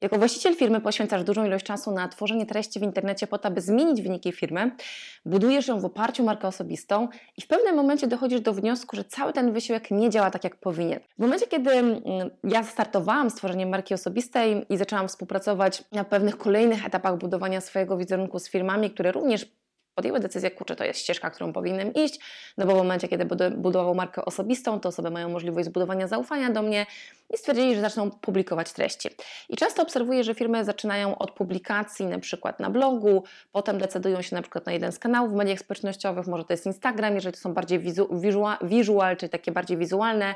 Jako właściciel firmy poświęcasz dużą ilość czasu na tworzenie treści w internecie po to, aby zmienić wyniki firmy, budujesz ją w oparciu o markę osobistą i w pewnym momencie dochodzisz do wniosku, że cały ten wysiłek nie działa tak, jak powinien. W momencie, kiedy mm, ja startowałam z tworzeniem marki osobistej i zaczęłam współpracować na pewnych kolejnych etapach budowania swojego wizerunku z firmami, które również podjęły decyzję, kurczę, to jest ścieżka, którą powinienem iść, no bo w momencie, kiedy budował markę osobistą, to osoby mają możliwość zbudowania zaufania do mnie i stwierdzili, że zaczną publikować treści. I często obserwuję, że firmy zaczynają od publikacji na przykład na blogu, potem decydują się na przykład na jeden z kanałów w mediach społecznościowych, może to jest Instagram, jeżeli to są bardziej visual, visual czyli takie bardziej wizualne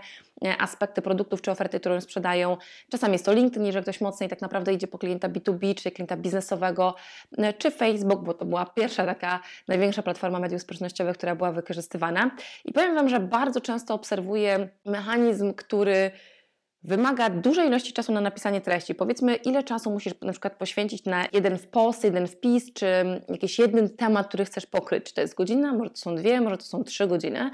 aspekty produktów czy oferty, którą sprzedają. Czasami jest to LinkedIn, jeżeli ktoś mocniej tak naprawdę idzie po klienta B2B, czy klienta biznesowego, e, czy Facebook, bo to była pierwsza taka największa platforma mediów społecznościowych, która była wykorzystywana. I powiem Wam, że bardzo często obserwuję mechanizm, który wymaga dużej ilości czasu na napisanie treści. Powiedzmy, ile czasu musisz na przykład poświęcić na jeden post, jeden wpis, czy jakiś jeden temat, który chcesz pokryć. Czy to jest godzina, może to są dwie, może to są trzy godziny.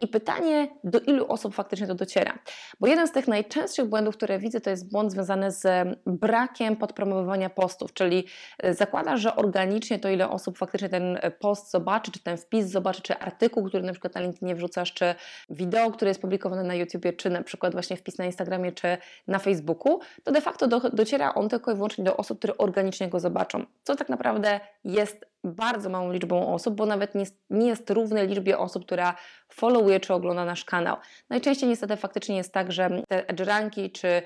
I pytanie, do ilu osób faktycznie to dociera? Bo jeden z tych najczęstszych błędów, które widzę, to jest błąd związany z brakiem podpromowywania postów, czyli e, zakładasz, że organicznie to ile osób faktycznie ten post zobaczy, czy ten wpis zobaczy, czy artykuł, który na przykład na LinkedInie wrzucasz, czy wideo, które jest publikowane na YouTubie, czy na przykład właśnie wpis na Instagramie, czy na Facebooku, to de facto do, dociera on tylko i wyłącznie do osób, które organicznie go zobaczą. Co tak naprawdę jest bardzo małą liczbą osób, bo nawet nie, nie jest równy liczbie osób, która followuje czy ogląda nasz kanał. Najczęściej niestety faktycznie jest tak, że te edge ranki czy e,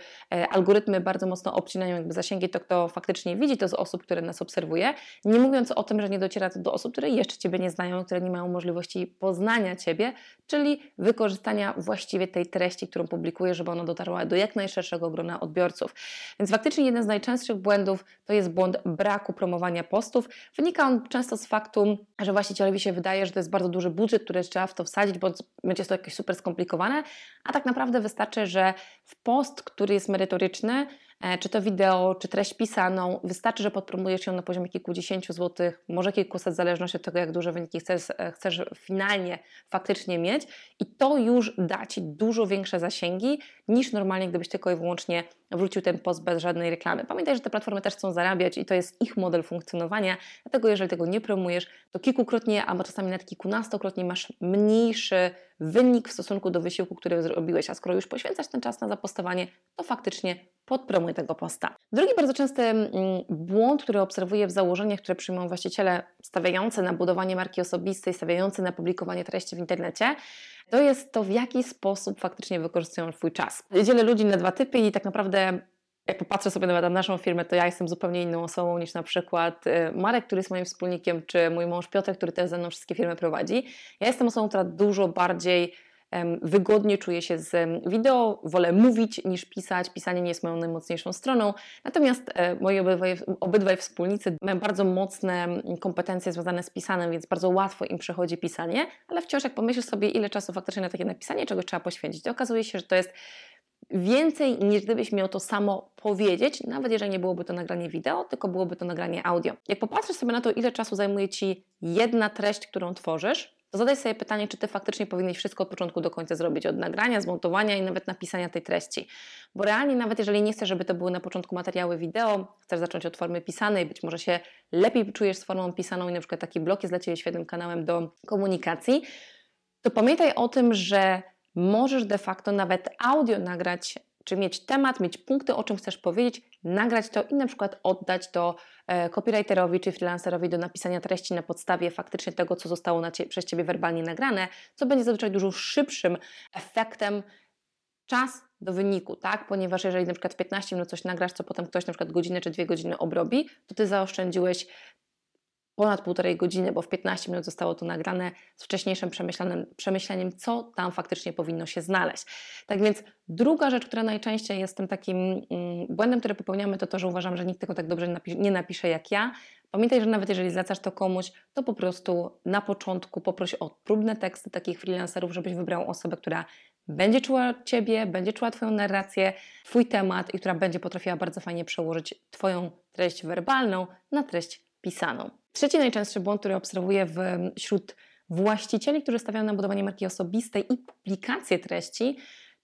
algorytmy bardzo mocno obcinają jakby zasięgi, to kto faktycznie widzi to z osób, które nas obserwuje, nie mówiąc o tym, że nie dociera to do osób, które jeszcze Ciebie nie znają, które nie mają możliwości poznania Ciebie, czyli wykorzystania właściwie tej treści, którą publikujesz, żeby ona dotarła do jak najszerszego grona odbiorców. Więc faktycznie jeden z najczęstszych błędów to jest błąd braku promowania postów. Wynika on często z faktu, że właścicielowi się wydaje, że to jest bardzo duży budżet, który trzeba w to wsadzić, bo będzie to jakieś super skomplikowane, a tak naprawdę wystarczy, że w post, który jest merytoryczny, czy to wideo, czy treść pisaną, wystarczy, że podpromujesz ją na poziomie kilkudziesięciu złotych, może kilkuset, w zależności od tego, jak duże wyniki chcesz, e, chcesz finalnie faktycznie mieć. I to już da Ci dużo większe zasięgi niż normalnie, gdybyś tylko i wyłącznie wrócił ten post bez żadnej reklamy. Pamiętaj, że te platformy też chcą zarabiać i to jest ich model funkcjonowania, dlatego jeżeli tego nie promujesz, to kilkukrotnie, albo czasami nawet kilkunastokrotnie masz mniejszy wynik w stosunku do wysiłku, który zrobiłeś, a skoro już poświęcasz ten czas na zapostowanie, to faktycznie podpromuj tego posta. Drugi bardzo częsty mm, błąd, który obserwuję w założeniach, które przyjmują właściciele stawiający na budowanie marki osobistej, stawiający na publikowanie treści w internecie, to jest to, w jaki sposób faktycznie wykorzystują Twój czas. Dzielę ludzi na dwa typy i tak naprawdę jak popatrzę sobie nawet na naszą firmę, to ja jestem zupełnie inną osobą niż na przykład y, Marek, który jest moim wspólnikiem, czy mój mąż Piotr, który też ze mną wszystkie firmy prowadzi. Ja jestem osobą, która dużo bardziej wygodnie czuję się z wideo, wolę mówić niż pisać. Pisanie nie jest moją najmocniejszą stroną. Natomiast e, moi obydwaj, obydwaj wspólnicy mają bardzo mocne kompetencje związane z pisaniem, więc bardzo łatwo im przechodzi pisanie, ale wciąż jak pomyślisz sobie, ile czasu faktycznie na takie napisanie czegoś trzeba poświęcić, to okazuje się, że to jest więcej niż gdybyś miał to samo powiedzieć, nawet jeżeli nie byłoby to nagranie wideo, tylko byłoby to nagranie audio. Jak popatrzysz sobie na to, ile czasu zajmuje Ci jedna treść, którą tworzysz, to zadaj sobie pytanie, czy Ty faktycznie powinieneś wszystko od początku do końca zrobić, od nagrania, zmontowania i nawet napisania tej treści. Bo realnie nawet jeżeli nie chcesz, żeby to były na początku materiały wideo, chcesz zacząć od formy pisanej, być może się lepiej czujesz z formą pisaną i na przykład taki blog jest dla Ciebie świetnym kanałem do komunikacji, to pamiętaj o tym, że możesz de facto nawet audio nagrać, czy mieć temat, mieć punkty, o czym chcesz powiedzieć, nagrać to i na przykład oddać to e, copywriterowi czy freelancerowi do napisania treści na podstawie faktycznie tego, co zostało cie, przez Ciebie werbalnie nagrane, co będzie zazwyczaj dużo szybszym efektem czas do wyniku, tak? Ponieważ jeżeli na przykład w 15 minut coś nagrasz, co potem ktoś na przykład godzinę czy dwie godziny obrobi, to Ty zaoszczędziłeś ponad półtorej godziny, bo w 15 minut zostało to nagrane z wcześniejszym przemyśleniem, co tam faktycznie powinno się znaleźć. Tak więc druga rzecz, która najczęściej jest tym takim mm, błędem, który popełniamy, to to, że uważam, że nikt tego tak dobrze nie napisze jak ja. Pamiętaj, że nawet jeżeli zlecasz to komuś, to po prostu na początku poproś o próbne teksty takich freelancerów, żebyś wybrał osobę, która będzie czuła Ciebie, będzie czuła Twoją narrację, Twój temat i która będzie potrafiła bardzo fajnie przełożyć Twoją treść werbalną na treść pisaną. Trzeci najczęstszy błąd, który obserwuję wśród właścicieli, którzy stawiają na budowanie marki osobistej i publikację treści,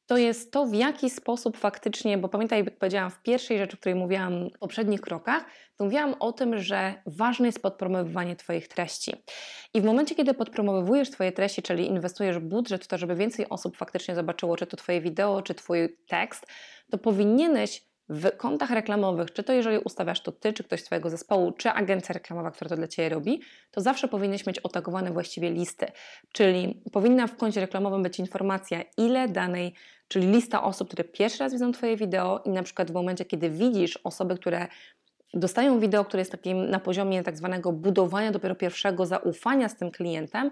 to jest to, w jaki sposób faktycznie, bo pamiętaj, jak powiedziałam w pierwszej rzeczy, o której mówiłam w poprzednich krokach, to mówiłam o tym, że ważne jest podpromowywanie Twoich treści. I w momencie, kiedy podpromowujesz Twoje treści, czyli inwestujesz budżet w to, żeby więcej osób faktycznie zobaczyło, czy to Twoje wideo, czy Twój tekst, to powinieneś w kontach reklamowych, czy to jeżeli ustawiasz to Ty, czy ktoś z Twojego zespołu, czy agencja reklamowa, która to dla Ciebie robi, to zawsze powinieneś mieć otagowane właściwie listy. Czyli powinna w koncie reklamowym być informacja, ile danej, czyli lista osób, które pierwszy raz widzą Twoje wideo i na przykład w momencie, kiedy widzisz osoby, które dostają wideo, które jest takim na poziomie tak zwanego budowania dopiero pierwszego zaufania z tym klientem,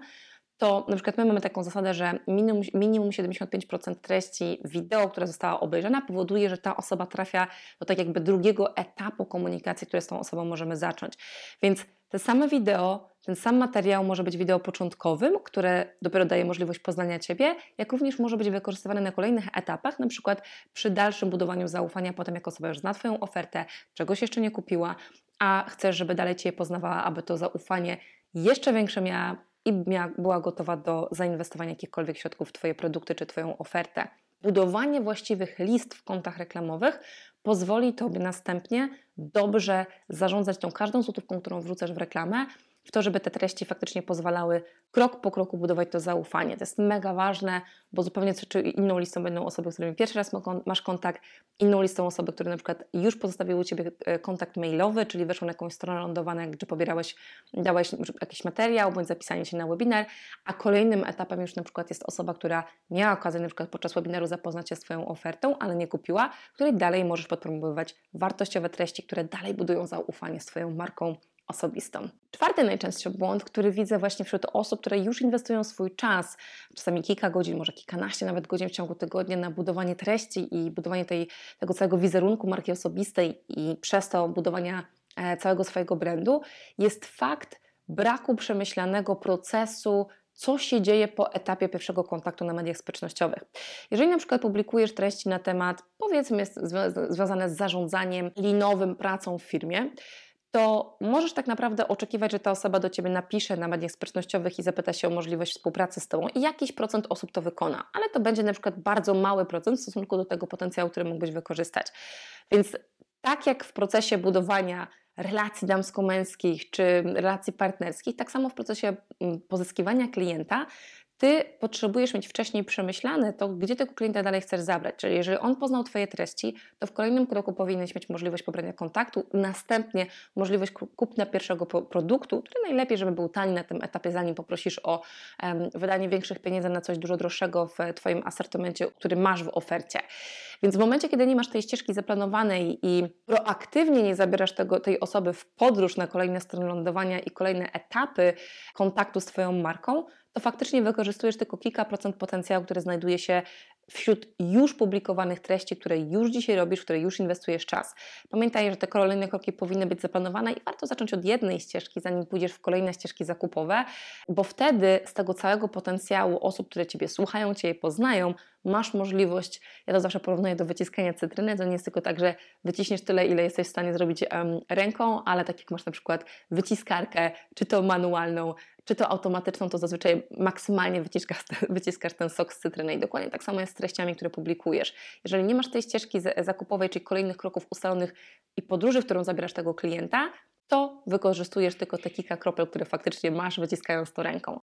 to na przykład my mamy taką zasadę, że minimum, minimum 75% treści wideo, która została obejrzana, powoduje, że ta osoba trafia do tak jakby drugiego etapu komunikacji, które z tą osobą możemy zacząć. Więc te same wideo, ten sam materiał może być wideo początkowym, które dopiero daje możliwość poznania Ciebie, jak również może być wykorzystywane na kolejnych etapach, na przykład przy dalszym budowaniu zaufania, potem jak osoba już zna Twoją ofertę, czegoś jeszcze nie kupiła, a chcesz, żeby dalej Cię poznawała, aby to zaufanie jeszcze większe miała i była gotowa do zainwestowania jakichkolwiek środków w Twoje produkty czy Twoją ofertę. Budowanie właściwych list w kontach reklamowych pozwoli Tobie następnie dobrze zarządzać tą każdą złotówką, którą wrzucasz w reklamę, w to, żeby te treści faktycznie pozwalały krok po kroku budować to zaufanie. To jest mega ważne, bo zupełnie czy inną listą będą osoby, z którymi pierwszy raz masz kontakt, inną listą osoby, które na przykład już pozostawiły u Ciebie e, kontakt mailowy, czyli weszło na jakąś stronę lądowaną, gdzie pobierałeś, dałeś jakiś materiał, bądź zapisanie się na webinar, a kolejnym etapem już na przykład jest osoba, która miała okazję na przykład podczas webinaru zapoznać się z Twoją ofertą, ale nie kupiła, której dalej możesz podpromowywać wartościowe treści, które dalej budują zaufanie z Twoją marką osobistą. Czwarty najczęstszy błąd, który widzę właśnie wśród osób, które już inwestują swój czas, czasami kilka godzin, może kilkanaście nawet godzin w ciągu tygodnia na budowanie treści i budowanie tej, tego całego wizerunku marki osobistej i przez to budowania e, całego swojego brandu, jest fakt braku przemyślanego procesu co się dzieje po etapie pierwszego kontaktu na mediach społecznościowych. Jeżeli na przykład publikujesz treści na temat, powiedzmy, związane z zarządzaniem linowym, pracą w firmie, to możesz tak naprawdę oczekiwać, że ta osoba do Ciebie napisze na mediach społecznościowych i zapyta się o możliwość współpracy z Tobą i jakiś procent osób to wykona, ale to będzie na przykład bardzo mały procent w stosunku do tego potencjału, który mógłbyś wykorzystać. Więc tak jak w procesie budowania relacji damsko-męskich czy relacji partnerskich, tak samo w procesie mm, pozyskiwania klienta ty potrzebujesz mieć wcześniej przemyślane to, gdzie tego klienta dalej chcesz zabrać. Czyli jeżeli on poznał Twoje treści, to w kolejnym kroku powinieneś mieć możliwość pobrania kontaktu, następnie możliwość kupna pierwszego produktu, który najlepiej, żeby był tani na tym etapie, zanim poprosisz o um, wydanie większych pieniędzy na coś dużo droższego w Twoim asortymencie, który masz w ofercie. Więc w momencie, kiedy nie masz tej ścieżki zaplanowanej i proaktywnie nie zabierasz tego, tej osoby w podróż na kolejne strony lądowania i kolejne etapy kontaktu z Twoją marką, to faktycznie wykorzystujesz tylko kilka procent potencjału, który znajduje się wśród już publikowanych treści, które już dzisiaj robisz, w które już inwestujesz czas. Pamiętaj, że te kolejne kroki powinny być zaplanowane i warto zacząć od jednej ścieżki, zanim pójdziesz w kolejne ścieżki zakupowe, bo wtedy z tego całego potencjału osób, które Ciebie słuchają, Ciebie poznają, masz możliwość, ja to zawsze porównuję do wyciskania cytryny, to nie jest tylko tak, że wyciśniesz tyle, ile jesteś w stanie zrobić um, ręką, ale tak jak masz na przykład wyciskarkę, czy to manualną, czy to automatyczną, to zazwyczaj maksymalnie wyciskasz, wyciskasz ten sok z cytryny i dokładnie tak samo jest treściami, które publikujesz. Jeżeli nie masz tej ścieżki zakupowej, czyli kolejnych kroków ustalonych i podróży, w którą zabierasz tego klienta, to wykorzystujesz tylko te kilka kropel, które faktycznie masz, wyciskając to ręką.